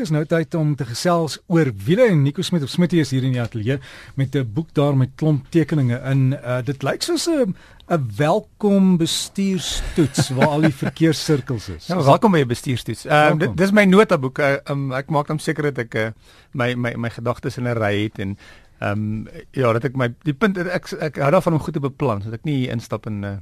Dis nou tyd om te gesels oor wiele en Nico Smit of Smitty is hier in die ateljee met 'n boek daar met klomp tekeninge in. Uh, dit lyk soos 'n 'n welkom bestuurstoets waar al die verkeerssirkels is. Ja, welkom by 'n bestuurstoets. Ehm uh, dit dis my notaboek. Uh, um, ek maak dan seker dat ek uh, my my my gedagtes in 'n ry het en ehm um, ja, dat ek my die punt ek ek hou daarvan om goed te beplan sodat ek nie instap in uh,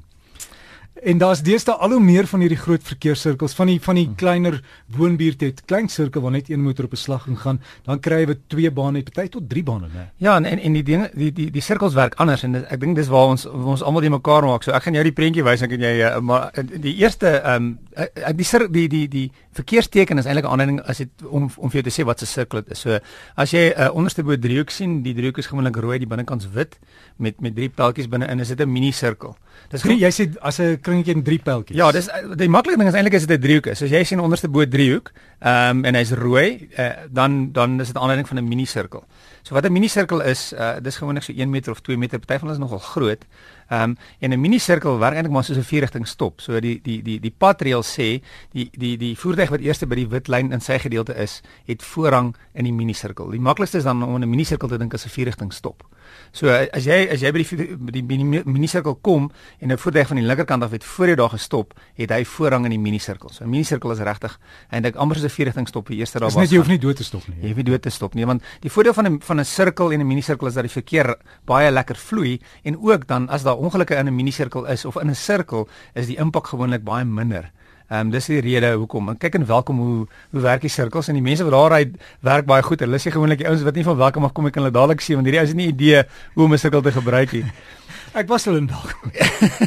En daar's deesdae al hoe meer van hierdie groot verkeerssirkels van die van die hmm. kleiner woonbuurte het klein sirkel waar net een motor op 'n slag gaan, dan kry jy twee bane, party tot drie bane, né? Ja, en en die dinge die die die sirkels werk anders en ek dink dis waar ons ons almal die mekaar maak. So ek gaan jou die prentjie wys en kan jy uh, maar eh, die eerste ehm um, die sir, die die die verkeersteken is eintlik 'n aanduiding as dit om om vir jou te sê wat 'n sirkel is. So as jy 'n uh, onderste bo driehoek sien, die driehoek is gewoonlik rooi, die binnekant wit met met drie pyltjies binne-in, is dit 'n mini sirkel. Dis jy sê as 'n kringetjie en drie pyltjies. Ja, dis die maklike ding is eintlik is dit 'n driehoek. So as jy sien onderste bo driehoek, ehm um, en hy's rooi, uh, dan dan is dit 'n aanduiding van 'n mini sirkel. So wat 'n mini sirkel is, uh, dis gewoonlik so 1 meter of 2 meter, party van hulle is nogal groot. Ehm um, en 'n mini sirkel werk eintlik maar soos 'n vierrigting stop. So die die die die padreël sê die die die voertuig wat eers by die wit lyn in sy gedeelte is, het voorrang in die mini sirkel. Die maklikste is dan om 'n mini sirkel te dink as 'n vierrigting stop. So as jy as jy by die die minisirkel kom en 'n voertuig van die linkerkant af het voor jou daar gestop, het hy voorrang in die minisirkel. So 'n minisirkel is regtig eintlik amper soos 'n vierrigting stop, die eerste daar was. Dis net jy hoef nie dood te stop nie. Jy hoef nie dood te stop nie, want die voordeel van 'n van 'n sirkel en 'n minisirkel is dat die verkeer baie lekker vloei en ook dan as daar ongelukke in 'n minisirkel is of in 'n sirkel, is die impak gewoonlik baie minder. Ehm um, dis die rede hoekom. En kyk en welkom hoe hoe werk die sirkels en die mense wat daar ry werk baie goed. Hulle sê gewoonlik die ouens wat nie van welkom af kom ek kan hulle dadelik sien want hierdie ou het nie idee hoe om 'n sirkel te gebruik nie. Ek was hulle in welkom.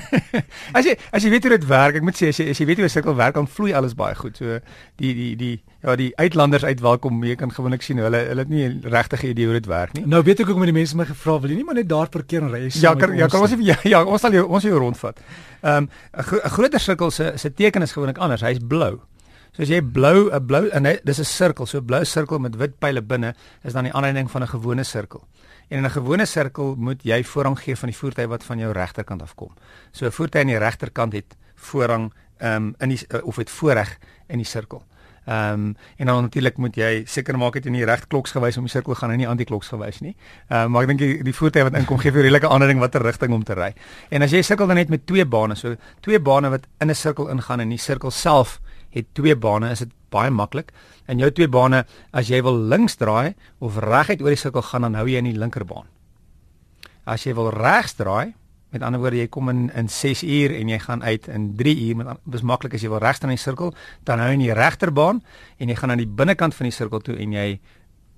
as jy as jy weet hoe dit werk, ek moet sê as jy as jy weet hoe 'n sirkel werk, dan vloei alles baie goed. So die die die ja, die uitlanders uit welkom, jy kan gewoonlik sien hulle hulle het nie regtig idee hoe dit werk nie. Nou weet ek ook met die mense my gevra, wil jy nie maar net daar parkeer en ry? Ja, kan, ja, kan ons ja, ja, ons sal jou ons jou rondvat. Ehm um, 'n groter sirkel se se teken is gewoonlik anders. Hy's blou. So as jy blou 'n blou en hy, dis 'n sirkel, so 'n blou sirkel met wit pile binne is dan die aanleiding van 'n gewone sirkel. En in 'n gewone sirkel moet jy voorrang gee van die voertuig wat van jou regterkant af kom. So 'n voertuig aan die regterkant het voorrang ehm um, in die uh, of het voorreg in die sirkel. Ehm um, en dan natuurlik moet jy seker maak dat jy nie reg kloks gewys om die sirkel gaan en nie anti-kloks gewys nie. Ehm um, maar ek dink die, die voertuig wat inkom gee vir redelike aanduiding watter rigting om te ry. En as jy sirkel dan net met twee bane, so twee bane wat in 'n sirkel ingaan en die sirkel self het twee bane, is dit baie maklik. En jou twee bane, as jy wil links draai of reguit oor die sirkel gaan, dan hou jy in die linkerbaan. As jy wil regs draai, met ander woorde jy kom in in 6 uur en jy gaan uit in 3 uur, met dis maklik as jy wil regs staan in die sirkel, dan hou jy in die regterbaan en jy gaan aan die binnekant van die sirkel toe en jy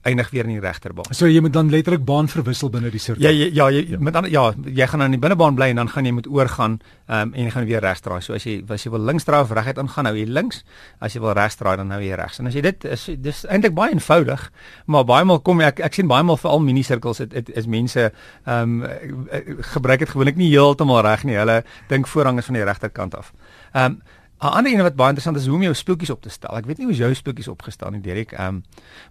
eindig weer in die regterbaan. So jy moet dan letterlik baan verwissel binne die sirkel. Ja ja ja, jy, ja. met ander ja, jy gaan aan die binnebaan bly en dan gaan jy moet oorgaan um, en jy gaan weer regs draai. So as jy as jy wil links draai of reguit aangaan, hou jy links. As jy wil regs draai, dan hou jy regs. En as jy dit is dis eintlik baie eenvoudig, maar baie maal kom ek ek sien baie maal veral mini sirkels dit is mense ehm um, gebruik dit gewoonlik nie heeltemal reg nie. Hulle dink voorrang is van die regterkant af. Ehm um, 'n ander een wat baie interessant is hoe om jou speeltjies op te stel. Ek weet nie hoe jou speeltjies opgestel nie, Derek. Ehm um,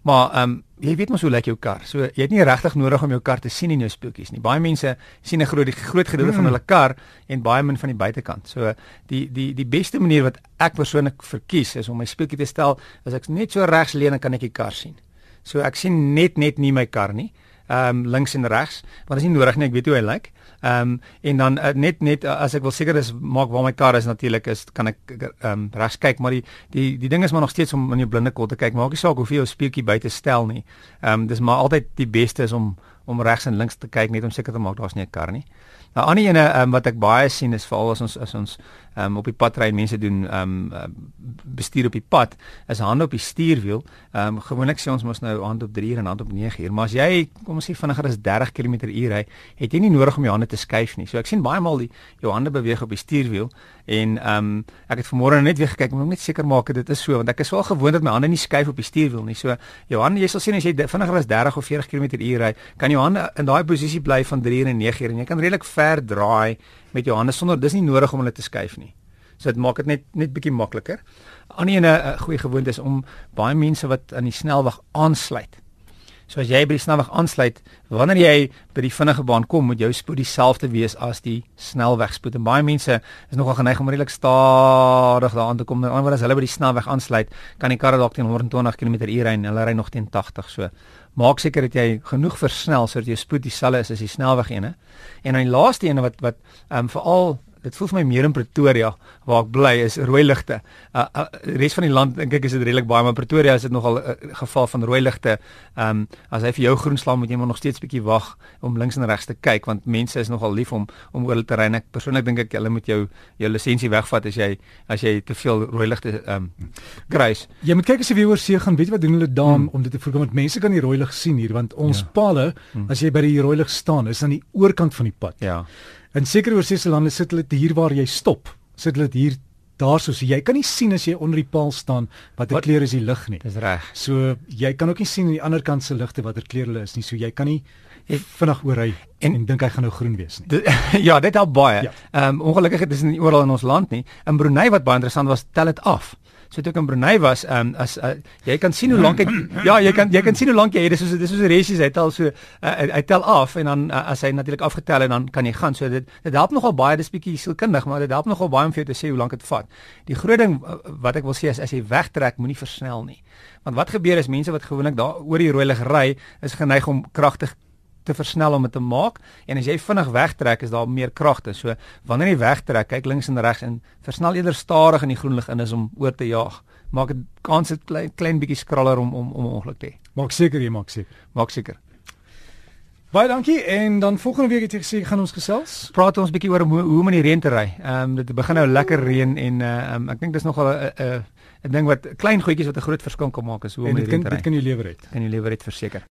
maar ehm um, jy weet mos hoe lyk jou kar. So jy het nie regtig nodig om jou kar te sien in jou speeltjies nie. Baie mense sien 'n groot groot gedeelte mm. van hulle kar en baie min van die buitekant. So die die die beste manier wat ek persoonlik verkies is om my speeltjie te stel as ek net so regs leun kan ek die kar sien. So ek sien net net nie my kar nie ehm um, links en regs, want dit is nie nodig nie, ek weet hoe hy lyk. Ehm um, en dan uh, net net uh, as ek wil seker is maak waar my kar is natuurlik is kan ek ehm um, regs kyk, maar die die die ding is maar nog steeds om in jou blinde kol te kyk. Maak nie saak hoeveel jou speeltjie buite stel nie. Ehm um, dis maar altyd die beste is om om regs en links te kyk net om seker te maak daar's nie 'n kar nie. Nou ander ene um, wat ek baie sien is veral as ons as ons um, op die pad ry en mense doen um, bestuur op die pad is hande op die stuurwiel. Um, gewoonlik sê ons mos nou hand op 3 uur en hand op 9 uur, maar as jy kom ons sê vinniger as 30 km/h ry, het jy nie nodig om jou hande te skuif nie. So ek sien baie maal die jou hande beweeg op die stuurwiel en um, ek het vanmôre net weer gekyk om net seker maak dit is so want ek is wel gewoond dat my hande nie skuif op die stuurwiel nie. So jou hande jy sal sien as jy vinniger as 30 of 40 km/h ry, kan jou hande in daai posisie bly van 3 uur en 9 uur en jy kan redelik ver draai met jou hande sonder dis nie nodig om hulle te skuif nie. So dit maak dit net net bietjie makliker. Ander 'n goeie gewoonte is om baie mense wat aan die snelweg aansluit. So as jy by die snelweg aansluit, wanneer jy by die vinnige baan kom, moet jou spoed dieselfde wees as die snelwegspoed. En baie mense is nogal geneig om redelik stadig daaraan te kom. Nou wanneer as hulle by die snelweg aansluit, kan die karre dalk teen 120 km/h ry en hulle ry nog teen 80. So maak seker dat jy genoeg versnel sodat jou spoed dieselfde is as die snelweg ene. En dan die laaste ene wat wat ehm um, veral dit voel vir my meer in Pretoria waar ek bly is rooi ligte. Uh, uh res van die land dink ek is dit redelik baie maar Pretoria is dit nogal 'n uh, geval van rooi ligte. Ehm um, as hy vir jou groen slaan moet jy maar nog steeds bietjie wag om links en regs te kyk want mense is nogal lief om om oor hulle te ry. Ek persoonlik dink ek hulle moet jou jou lisensie wegvat as jy as jy te veel rooi ligte ehm um, kruis. Jy moet kyk as jy weer oor see gaan, weet jy wat doen hulle daar hmm. om dit te voorkom want mense kan die rooi lig sien hier want ons ja. palle hmm. as jy by die rooi lig staan is aan die oorkant van die pad. Ja. In sekere oorsese lande sit hulle hier waar jy stop. Sit hulle hier daarso. So jy kan nie sien as jy onder die paal staan watter kleur is die lig nie. Dis reg. So jy kan ook nie sien aan die ander kant se ligte watter kleur hulle is nie. So jy kan nie vinnig oor hy en, en dink hy gaan nou groen wees nie. Dit, ja, dit help baie. Ja. Ehm ja. um, ongelukkig dit nie oral in ons land nie. In Brunei wat baie interessant was, tel dit af. So toe ek in Brunei was, ehm um, as uh, jy kan sien hoe lank ek ja, jy kan jy kan sien hoe lank jy het. Dis soos dis soos 'n resies hy tel so uh, hy tel af en dan uh, as hy natuurlik afgetel en dan kan jy gaan. So dit dit help nogal baie. Dis bietjie sielkundig, maar dit help nogal baie om vir jou te sê hoe lank dit vat. Die groot ding wat ek wil sê is as jy wegtrek, moenie versnel nie. Want wat gebeur is mense wat gewoonlik daar oor die rooi lig ry, is geneig om kragtig te versnel om dit te maak en as jy vinnig wegtrek is daar meer kragte. So wanneer jy wegtrek, kyk links en regs en versnel eerder stadig in die groen lig in is om oor te jaag. Maak dit kans dit klein klein bietjie skraller om om om ongeluk te hê. Maak seker jy maak seker. Maak seker. Baie dankie en dan volgende week het jy gesê gaan ons gesels. Praat ons bietjie oor hoe, hoe om in die reën te ry. Ehm um, dit begin nou lekker reën en uh, um, ek dink dis nogal 'n 'n 'n ding wat klein goedjies wat 'n groot verskil kan maak is hoe om in die reën te ry. Dit kan jy lewer het. Kan jy lewer het verseker.